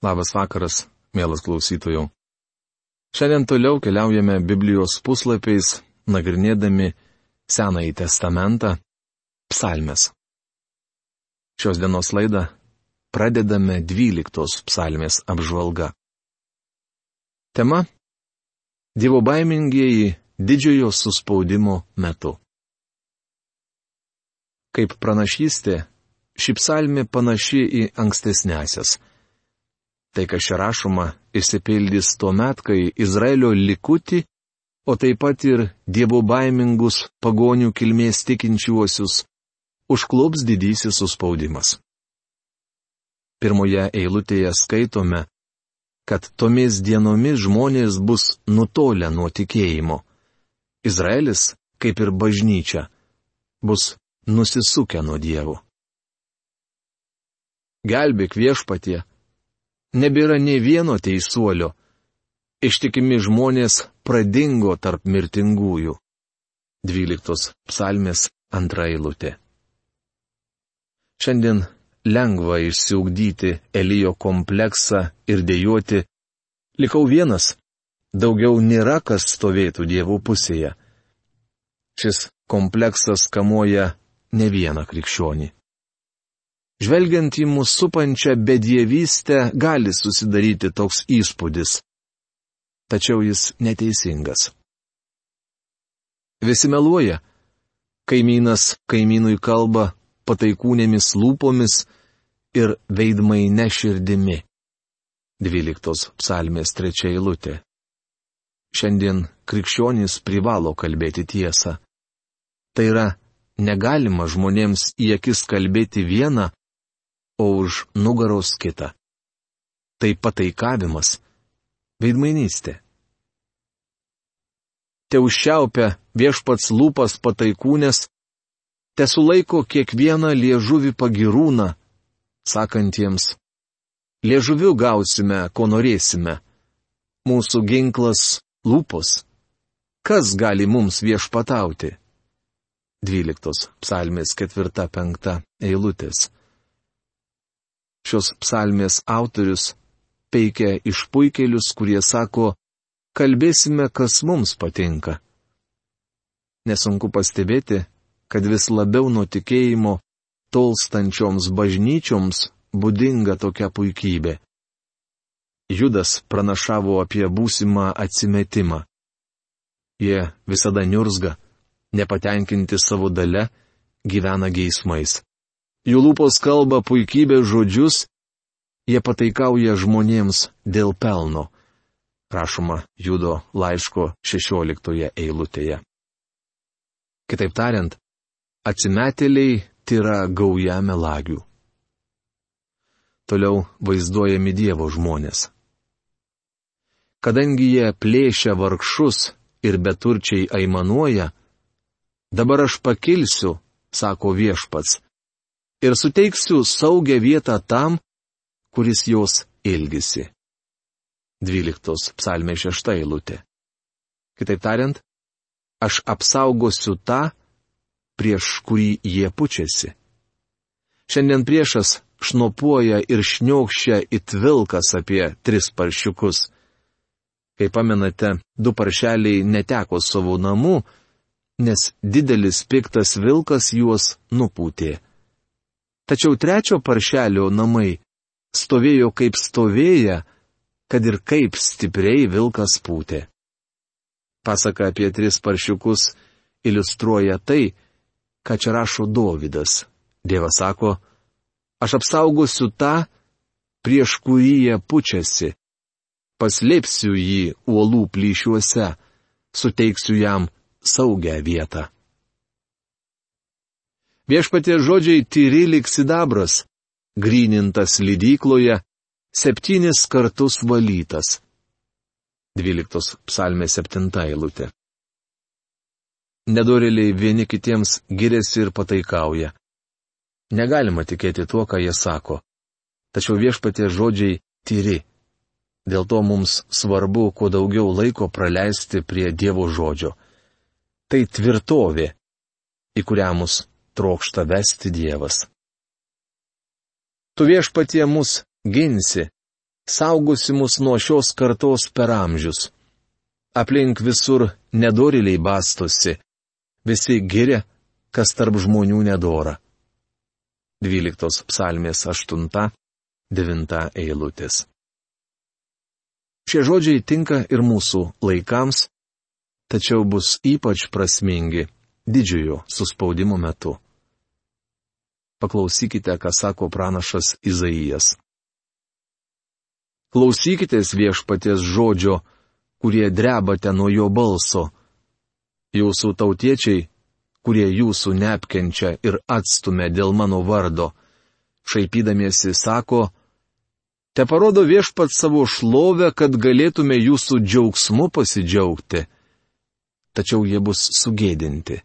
Labas vakaras, mielas klausytojų. Šiandien toliau keliaujame Biblijos puslapiais, nagrinėdami Senąjį testamentą - psalmes. Šios dienos laidą pradedame dvyliktos psalmės apžvalga. Tema - Dievo baimingieji didžiojo suspaudimo metu. Kaip pranašystė, ši psalmė panaši į ankstesnėsias. Tai, kas čia rašoma, išsipildys tuo met, kai Izraelio likuti, o taip pat ir dievo baimingus pagonių kilmės tikinčiuosius, užklups didysis suspaudimas. Pirmoje eilutėje skaitome, kad tomis dienomis žmonės bus nutolę nuo tikėjimo. Izraelis, kaip ir bažnyčia, bus nusisukę nuo dievų. Gelbėk viešpatie, nebėra ne vieno teisuolio. Ištikimi žmonės pradingo tarp mirtingųjų. 12 psalmės antra eilutė. Šiandien lengva išsiugdyti Elijo kompleksą ir dėjoti, likau vienas, daugiau nėra kas stovėtų dievų pusėje. Šis kompleksas kamuoja ne vieną krikščionį. Žvelgiant į mūsų supančią bedievystę, gali susidaryti toks įspūdis. Tačiau jis neteisingas. Visi meluoja. Kaimynas kaimynui kalba pataikūnėmis lūpomis ir veidmai neširdimi. 12 psalmės trečia eilutė. Šiandien krikščionys privalo kalbėti tiesą. Tai yra, negalima žmonėms į akis kalbėti vieną, o už nugaros kitą. Tai pataikavimas, veidmainystė. Te užšiaupia viešpats lūpas pataikūnės, te sulaiko kiekvieną liežuvį pagirūną, sakantiems, liežuviu gausime, ko norėsime. Mūsų ginklas - lūpos. Kas gali mums viešpatauti? 12 psalmės 4-5 eilutės. Šios psalmės autorius peikia išpuikėlius, kurie sako, kalbėsime, kas mums patinka. Nesunku pastebėti, kad vis labiau nuo tikėjimo tolstančioms bažnyčioms būdinga tokia puikybė. Judas pranašavo apie būsimą atsimetimą. Jie visada niurzga, nepatenkinti savo dalę, gyvena geismais. Jų lūpos kalba puikybė žodžius, jie pataikauja žmonėms dėl pelno. Prašoma Judo laiško 16 eilutėje. Kitaip tariant, atsimetėliai tai yra gauja melagių. Toliau vaizduojami Dievo žmonės. Kadangi jie plėšia vargšus ir beturčiai aimanuoja, dabar aš pakilsiu, sako viešpats, ir suteiksiu saugią vietą tam, kuris jos ilgisi. 12 psalmė 6 eilutė. Kitaip tariant, aš apsaugosiu tą, prieš kurį jie pučiasi. Šiandien priešas šnopuoja ir šniokščia it vilkas apie tris paršiukus. Kai pamenate, du paršeliai neteko savo namų, nes didelis piktas vilkas juos nupūtė. Tačiau trečio paršelio namai stovėjo kaip stovėję, kad ir kaip stipriai vilkas pūtė. Pasaka apie tris paršiukus iliustruoja tai, ką čia rašo Dovydas. Dievas sako, aš apsaugosiu tą, prieš kurį jie pučiasi, paslėpsiu jį uolų plyšiuose, suteiksiu jam saugią vietą. Viešpatie žodžiai tyri lik sidabras, grinintas lydykloje, septynis kartus valytas. 12 psalmė 7 eilutė. Nedorėliai vieni kitiems giriasi ir pataikauja. Negalima tikėti tuo, ką jie sako. Tačiau viešpatie žodžiai tyri. Dėl to mums svarbu kuo daugiau laiko praleisti prie Dievo žodžio. Tai tvirtovė, į kurią mus trokšta vesti Dievas. Tu viešpatie mus ginsi, saugosi mus nuo šios kartos per amžius. Aplink visur nedoriliai bastosi, visi giria, kas tarp žmonių nedora. 12 psalmės 8-9 eilutės. Šie žodžiai tinka ir mūsų laikams, tačiau bus ypač prasmingi didžiojo suspaudimo metu. Paklausykite, ką sako pranašas Izaijas. Klausykitės viešpaties žodžio, kurie drebate nuo jo balso. Jūsų tautiečiai, kurie jūsų neapkenčia ir atstumia dėl mano vardo, šaipydamiesi sako, te parodo viešpat savo šlovę, kad galėtume jūsų džiaugsmu pasidžiaugti. Tačiau jie bus sugėdinti.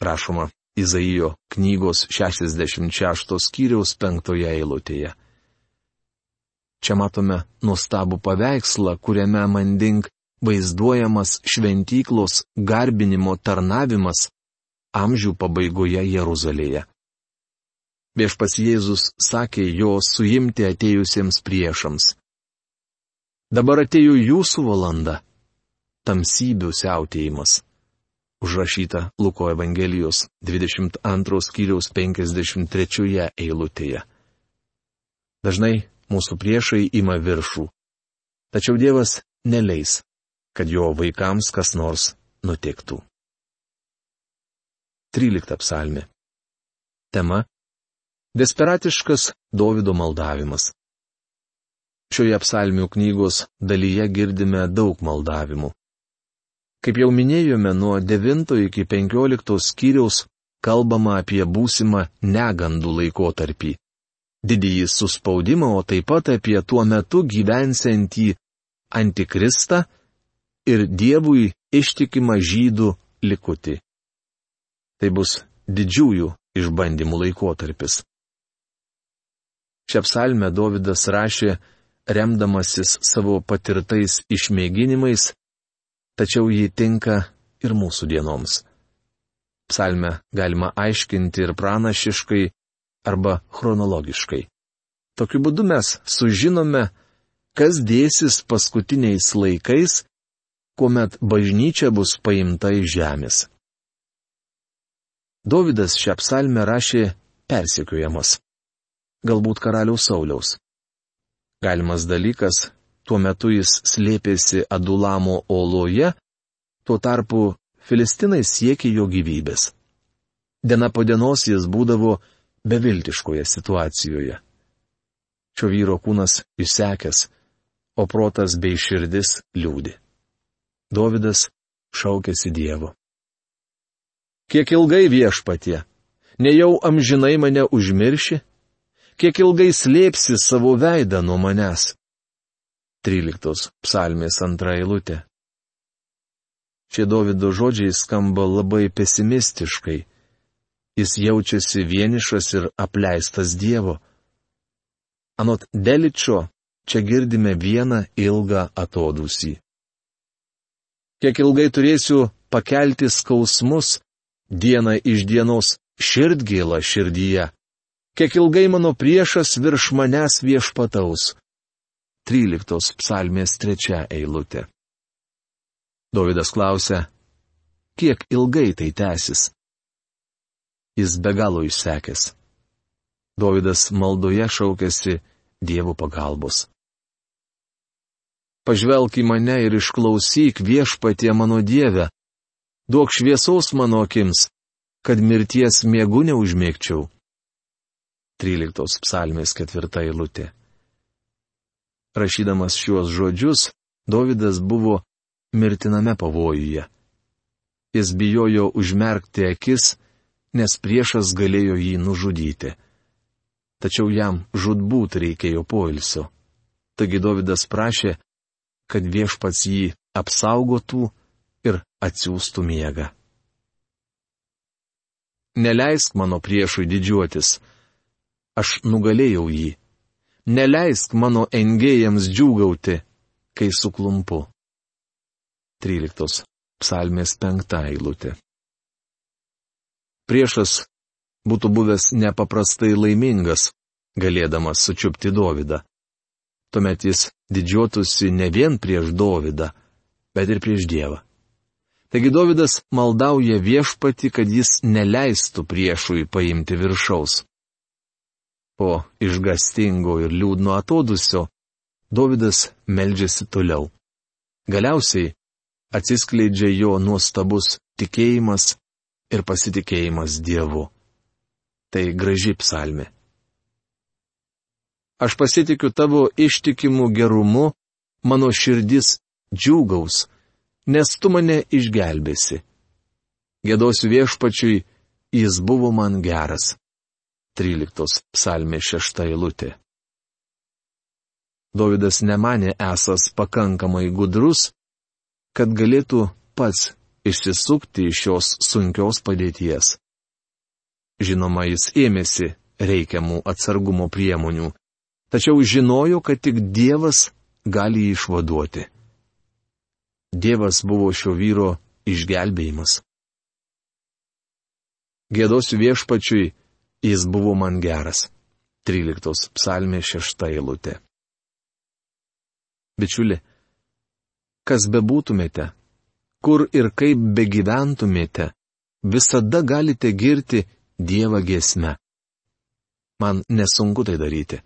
Rašoma Izaijo knygos 66 skyriaus 5 eilutėje. Čia matome nuostabų paveikslą, kuriame manding vaizduojamas šventyklos garbinimo tarnavimas amžių pabaigoje Jeruzalėje. Viešpas Jėzus sakė jo suimti atėjusiems priešams. Dabar atėjo jūsų valanda - tamsybių siautėjimas užrašyta Luko Evangelijos 22 skyriaus 53 eilutėje. Dažnai mūsų priešai ima viršų. Tačiau Dievas neleis, kad jo vaikams kas nors nutiktų. 13 psalmi. Tema - Desperatiškas Davido maldavimas. Šioje psalmių knygos dalyje girdime daug maldavimų. Kaip jau minėjome, nuo 9 iki 15 skyriaus kalbama apie būsimą negandų laikotarpį. Didįjį suspaudimą, o taip pat apie tuo metu gyvensiantį antikristą ir Dievui ištikimą žydų likutį. Tai bus didžiųjų išbandymų laikotarpis. Šią psalmę Davidas rašė, remdamasis savo patirtais išmėginimais tačiau ji tinka ir mūsų dienoms. Psalmę galima aiškinti ir pranašiškai arba chronologiškai. Tokiu būdu mes sužinome, kas dėsis paskutiniais laikais, kuomet bažnyčia bus paimta iš žemės. Davidas šią psalmę rašė persekiojamas. Galbūt karaliaus Sauliaus. Galimas dalykas, Tuo metu jis slėpėsi Adulamo oloje, tuo tarpu Filistinai siekė jo gyvybės. Diena po dienos jis būdavo beviltiškoje situacijoje. Šio vyro kūnas išsekęs, o protas bei širdis liūdi. Dovydas šaukėsi Dievo. Kiek ilgai viešpatie, nejau amžinai mane užmirši, kiek ilgai slėpsi savo veidą nuo manęs. 13 psalmės antra eilutė. Šie Davido žodžiai skamba labai pesimistiškai. Jis jaučiasi vienišas ir apleistas Dievo. Anot Deličio, čia girdime vieną ilgą atodusį. Kiek ilgai turėsiu pakelti skausmus, dieną iš dienos širdgėlą širdyje. Kiek ilgai mano priešas virš manęs viešpataus. 13 psalmės trečia eilutė. Davidas klausia, kiek ilgai tai tęsis? Jis be galo išsekęs. Davidas maldoje šaukėsi Dievo pagalbos. Pažvelk į mane ir išklausyk viešpatie mano Dieve, duok šviesos mano akims, kad mirties miegu neužmėgčiau. 13 psalmės ketvirta eilutė. Rašydamas šiuos žodžius, Davidas buvo mirtiname pavojuje. Jis bijojo užmerkti akis, nes priešas galėjo jį nužudyti. Tačiau jam žudbūt reikėjo poilsio. Taigi Davidas prašė, kad viešpats jį apsaugotų ir atsiųstų miegą. Neleisk mano priešui didžiuotis. Aš nugalėjau jį neleisk mano engėjams džiūgauti, kai suklumpu. 13. Psalmės 5 eilutė. Priešas būtų buvęs nepaprastai laimingas, galėdamas sučiupti Dovydą. Tuomet jis didžiuotųsi ne vien prieš Dovydą, bet ir prieš Dievą. Taigi Dovydas maldauja viešpati, kad jis neleistų priešui paimti viršaus. Po išgastingo ir liūdno atodusio, Dovydas meldžiasi toliau. Galiausiai atsiskleidžia jo nuostabus tikėjimas ir pasitikėjimas Dievu. Tai graži psalmė. Aš pasitikiu tavo ištikimų gerumu, mano širdis džiūgaus, nes tu mane išgelbėsi. Gėdosiu viešpačiui, jis buvo man geras. 13 psalmė 6 eilutė. Davidas nemanė esas pakankamai gudrus, kad galėtų pats išsisukti iš šios sunkios padėties. Žinoma, jis ėmėsi reikiamų atsargumo priemonių, tačiau žinojo, kad tik Dievas gali jį išvaduoti. Dievas buvo šio vyro išgelbėjimas. Gėdosiu viešpačiui, jis buvo man geras. 13 psalmė 6 eilutė. Bičiuli, kas bebūtumėte, kur ir kaip begyventumėte, visada galite girti Dievą giesme. Man nesunku tai daryti.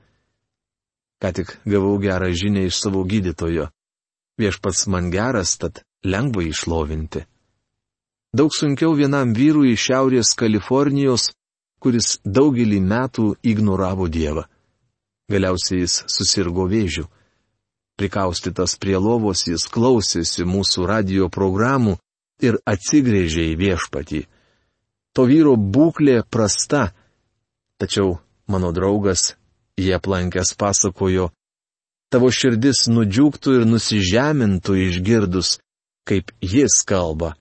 Ką tik gavau gerą žinę iš savo gydytojo. Viešpats man geras, tad lengva išlovinti. Daug sunkiau vienam vyrui iš Šiaurės Kalifornijos, kuris daugelį metų ignoravo Dievą. Galiausiai jis susirgo vėžiu. Prikaustytas prie lovos jis klausėsi mūsų radio programų ir atsigrėžė į viešpatį. To vyro būklė prasta, tačiau mano draugas jie aplankęs pasakojo, tavo širdis nudžiugtų ir nusižemintų išgirdus, kaip jis kalba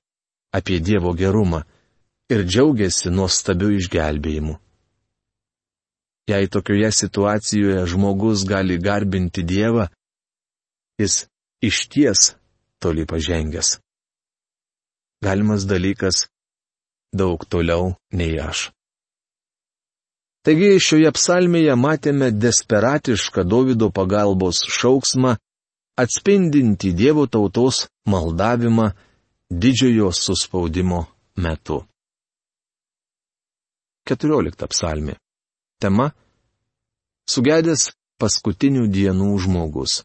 apie Dievo gerumą ir džiaugiasi nuostabiu išgelbėjimu. Jei tokioje situacijoje žmogus gali garbinti Dievą, jis išties toli pažengęs. Galimas dalykas daug toliau nei aš. Taigi šioje psalmėje matėme desperatišką Davido pagalbos šauksmą, atspindinti Dievo tautos maldavimą didžiojo suspaudimo metu. 14 psalmė. Tema - Sugedęs paskutinių dienų žmogus.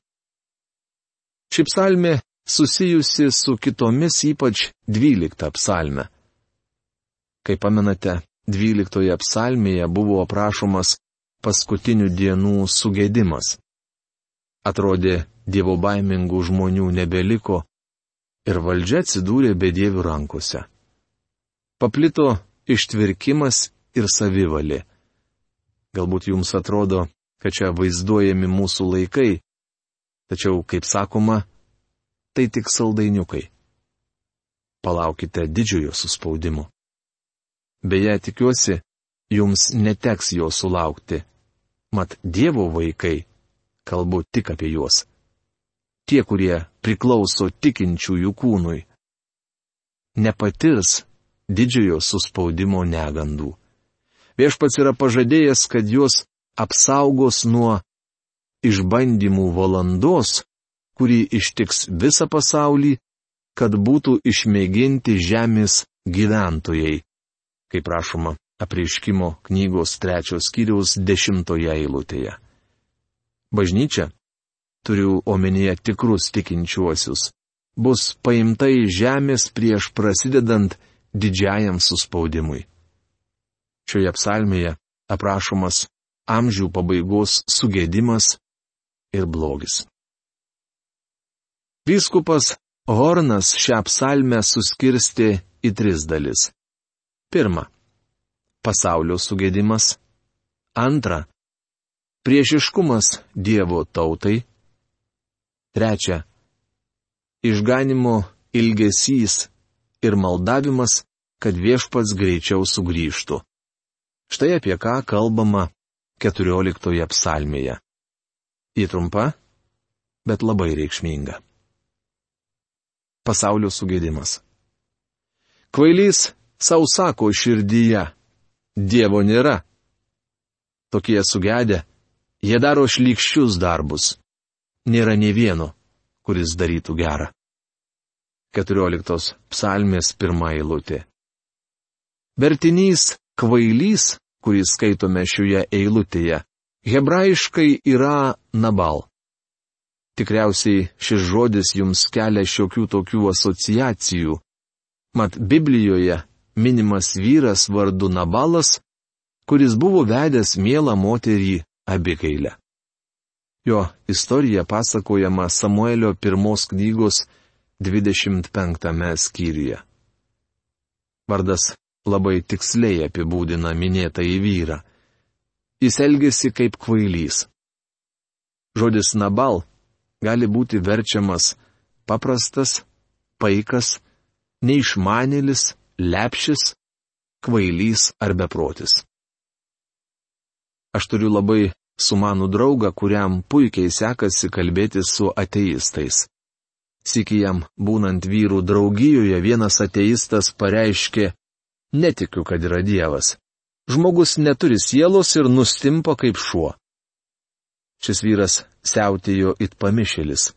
Ši psalmė susijusi su kitomis ypač 12 psalme. Kaip pamenate, Dvyliktoje psalmėje buvo aprašomas paskutinių dienų sugėdimas. Atrodė, dievo baimingų žmonių nebeliko ir valdžia atsidūrė bedievių rankose. Paplito ištvirkimas ir savivalė. Galbūt jums atrodo, kad čia vaizduojami mūsų laikai, tačiau, kaip sakoma, tai tik saldainiukai. Palaukite didžiojo suspaudimo. Beje, tikiuosi, jums neteks jo sulaukti. Mat Dievo vaikai, kalbu tik apie juos. Tie, kurie priklauso tikinčiųjų kūnui, nepatirs didžiojo suspaudimo negandų. Viešpats yra pažadėjęs, kad juos apsaugos nuo išbandymų valandos, kuri ištiks visą pasaulį, kad būtų išmėginti žemės gyventojai kaip rašoma apreiškimo knygos trečios skyriaus dešimtoje eilutėje. Bažnyčia, turiu omenyje tikrus tikinčiuosius, bus paimta į žemės prieš prasidedant didžiajam suspaudimui. Šioje psalmėje aprašomas amžių pabaigos sugėdimas ir blogis. Vyskupas Hornas šią psalmę suskirsti į tris dalis. Pirma. Pasaulio sugėdimas. Antra. Priešiškumas Dievo tautai. Trečia. Išganimo ilgesys ir maldavimas, kad viešpats greičiau sugrįžtų. Štai apie ką kalbama 14 psalmėje. Įtrumpa, bet labai reikšminga. Pasaulio sugėdimas. Kvailys savo sako širdyje - Dievo nėra. Tokie sugedę, jie daro šlikščius darbus, nėra ne vieno, kuris darytų gerą. 14 psalmės pirmą eilutė. Vertinys kvailys, kurį skaitome šioje eilutėje, hebrajiškai yra nabal. Tikriausiai šis žodis jums kelia šiokių tokių asociacijų. Mat Biblijoje minimas vyras vardu Nabalas, kuris buvo vedęs mielą moterį Abikailę. Jo istorija pasakojama Samuelio pirmos knygos 25 skyriuje. Vardas labai tiksliai apibūdina minėtąjį vyrą. Jis elgėsi kaip kvailys. Žodis Nabal gali būti verčiamas paprastas, paikas, neišmanėlis, lepšis, kvailys ar beprotis. Aš turiu labai sumanų draugą, kuriam puikiai sekasi kalbėti su ateistais. Sikijam būnant vyrų draugijoje vienas ateistas pareiškė, netikiu, kad yra Dievas. Žmogus neturi sielos ir nustimpa kaip šuo. Šis vyras siautėjo it pamišėlis.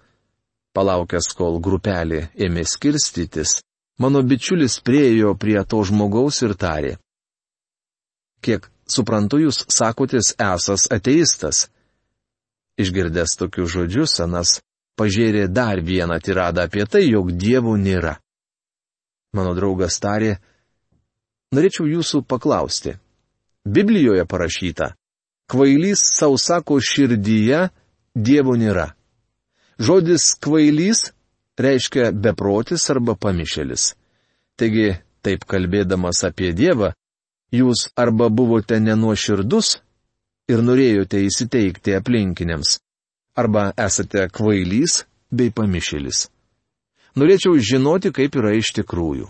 Palaukęs, kol grupelė ėmė skirstytis, mano bičiulis priejo prie to žmogaus ir tarė. Kiek suprantu, jūs sakotis esas ateistas. Išgirdęs tokius žodžius, Anas pažėrė dar vieną tiradą apie tai, jog dievų nėra. Mano draugas tarė, norėčiau jūsų paklausti. Biblijoje parašyta, kvailys sausako širdyje, dievo nėra. Žodis kvailys reiškia beprotis arba pamišėlis. Taigi, taip kalbėdamas apie Dievą, jūs arba buvote nenuoširdus ir norėjote įsiteikti aplinkiniams, arba esate kvailys bei pamišėlis. Norėčiau žinoti, kaip yra iš tikrųjų.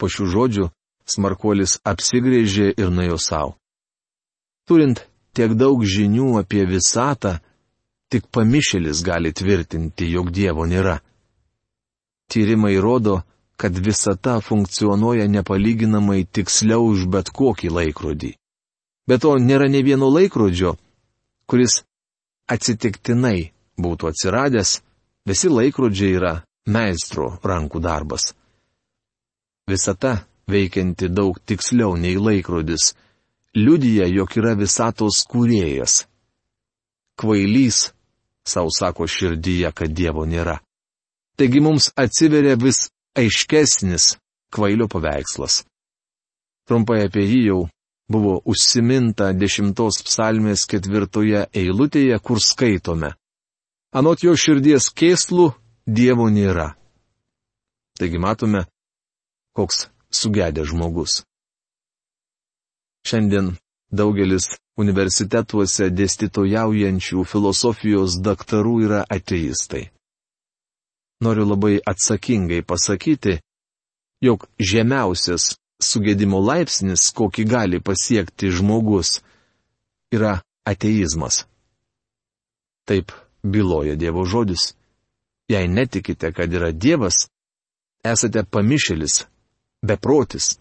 Po šių žodžių smarkuolis apsigrėžė ir nuėjo savo. Turint tiek daug žinių apie visatą, Tik pamišėlis gali tvirtinti, jog Dievo nėra. Tyrimai rodo, kad visata funkcionuoja nepalyginamai tiksliau už bet kokį laikrodį. Bet to nėra ne vieno laikrodžio, kuris atsitiktinai būtų atsiradęs, visi laikrodžiai yra meistro rankų darbas. Visata, veikianti daug tiksliau nei laikrodis, liudija, jog yra visatos kūrėjas. Kvailys savo sako širdyje, kad Dievo nėra. Taigi mums atsiveria vis aiškesnis kvailio paveikslas. Trumpai apie jį jau buvo užsiminta dešimtos psalmės ketvirtoje eilutėje, kur skaitome. Anot jo širdies kėslų Dievo nėra. Taigi matome, koks sugedęs žmogus. Šiandien Daugelis universitetuose dėstytojaujančių filosofijos daktarų yra ateistai. Noriu labai atsakingai pasakyti, jog žemiausias sugėdimo laipsnis, kokį gali pasiekti žmogus, yra ateizmas. Taip byloja Dievo žodis. Jei netikite, kad yra Dievas, esate pamišėlis, beprotis,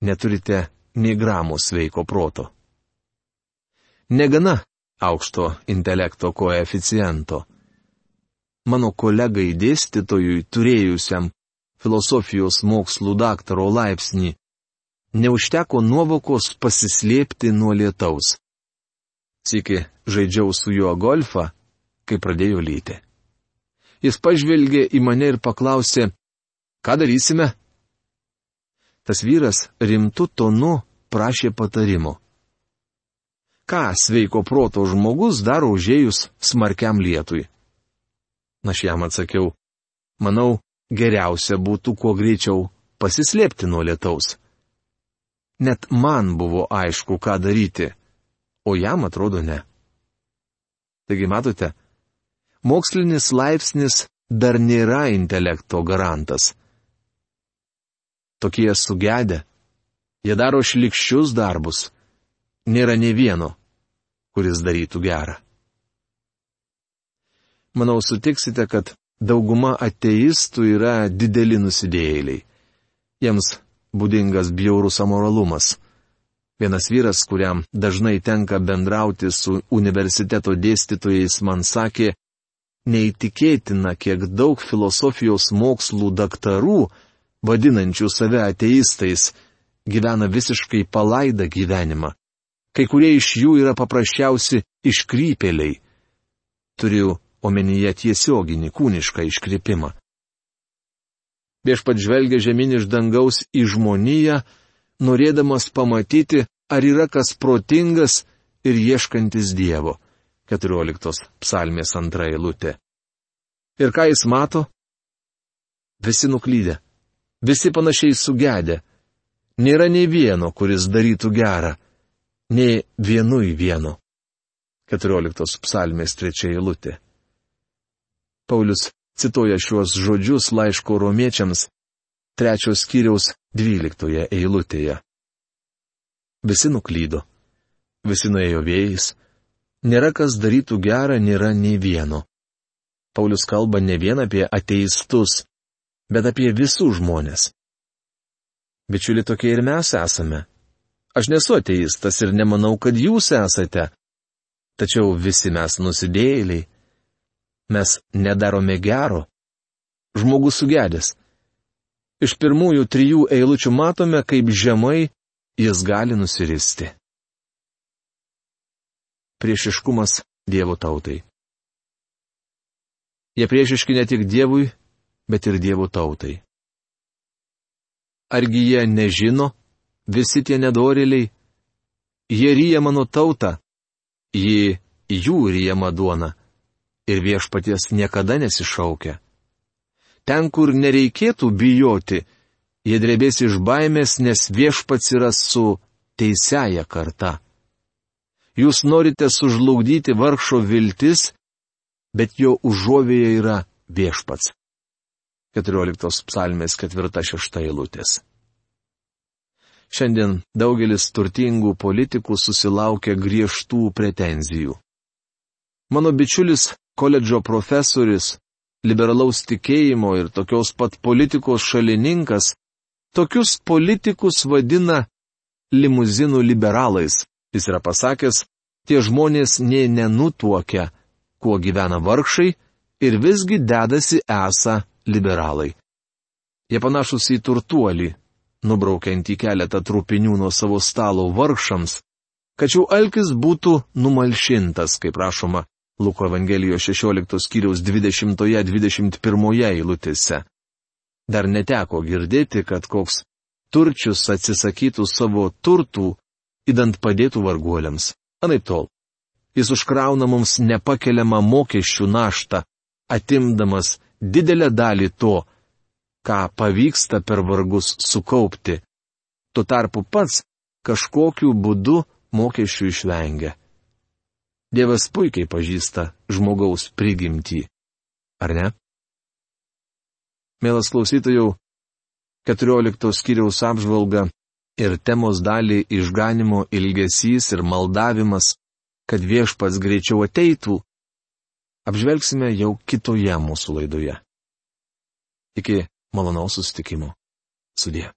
neturite nei gramo sveiko proto. Negana aukšto intelekto koeficiento. Mano kolegai dėstytojui turėjusiam filosofijos mokslų daktaro laipsnį neužteko nuovokos pasislėpti nuo lietaus. Siki žaidžiau su juo golfą, kai pradėjo lyti. Jis pažvelgė į mane ir paklausė, ką darysime? Tas vyras rimtų tonu prašė patarimo. Ką sveiko proto žmogus daro užėjus smarkiam lietui? Aš jam atsakiau, manau, geriausia būtų kuo greičiau pasislėpti nuo lietaus. Net man buvo aišku, ką daryti, o jam atrodo ne. Taigi matote, mokslinis laipsnis dar nėra intelekto garantas tokie sugedę. Jie daro šlikščius darbus. Nėra ne vieno, kuris darytų gerą. Manau, sutiksite, kad dauguma ateistų yra dideli nusidėjėliai. Jiems būdingas bjaurus amoralumas. Vienas vyras, kuriam dažnai tenka bendrauti su universiteto dėstytojais, man sakė, neįtikėtina, kiek daug filosofijos mokslų daktarų, vadinančių save ateistais, gyvena visiškai palaidą gyvenimą. Kai kurie iš jų yra paprasčiausi iškrypėliai. Turiu omenyje tiesioginį kūnišką iškrypimą. Viešpat žvelgia žemyn iš dangaus į žmoniją, norėdamas pamatyti, ar yra kas protingas ir ieškantis Dievo. 14 psalmės antra eilutė. Ir ką jis mato? Visi nuklydę. Visi panašiai sugedę. Nėra nei vieno, kuris darytų gerą. Nei vienui vieno. 14 psalmės trečia eilutė. Paulius cituoja šiuos žodžius laiško romiečiams trečios skyriaus dvyliktoje eilutėje. Visi nuklydo. Visi nuėjo vėjais. Nėra kas darytų gerą, nėra nei vieno. Paulius kalba ne vien apie ateistus, bet apie visų žmonės. Bičiuli, tokie ir mes esame. Aš nesu ateistas ir nemanau, kad jūs esate. Tačiau visi mes nusidėjėliai. Mes nedarome gero. Žmogus sugedęs. Iš pirmųjų trijų eilučių matome, kaip žemai jis gali nusiristi. Priešiškumas Dievo tautai. Jie priešiški ne tik Dievui, bet ir Dievo tautai. Argi jie nežino, visi tie nedorėliai? Jie ryja mano tautą, ji jų ryjama duona ir viešpaties niekada nesišaukia. Ten, kur nereikėtų bijoti, jie drebės iš baimės, nes viešpats yra su teisėja karta. Jūs norite sužlugdyti vargšo viltis, bet jo užuovėje yra viešpats. 14 psalmės 4-6 eilutės. Šiandien daugelis turtingų politikų susilaukia griežtų pretenzijų. Mano bičiulis koledžo profesorius liberalaus tikėjimo ir tokios pat politikos šalininkas, tokius politikus vadina limuzinų liberalais. Jis yra pasakęs, tie žmonės nė nenutuokia, kuo gyvena vargšai ir visgi dedasi esą liberalai. Jie panašus į turtuolį, nubraukiant į keletą trupinių nuo savo stalo vargšams, tačiau alkis būtų numalšintas, kaip rašoma Luko Evangelijos 16 skyriaus 20-21 eilutėse. Dar neteko girdėti, kad koks turčius atsisakytų savo turtų, įdant padėtų varguoliams. Anaip tol. Jis užkrauna mums nepakeliamą mokesčių naštą, atimdamas didelę dalį to, ką pavyksta per vargus sukaupti. Tuo tarpu pats kažkokiu būdu mokesčių išvengia. Dievas puikiai pažįsta žmogaus prigimtį. Ar ne? Mielas klausytojų, 14 skyriaus apžvalga ir temos dalį išganimo ilgesys ir maldavimas, kad viešpats greičiau ateitų, apžvelgsime jau kitoje mūsų laidoje. Iki malonaus sustikimo. Sudė.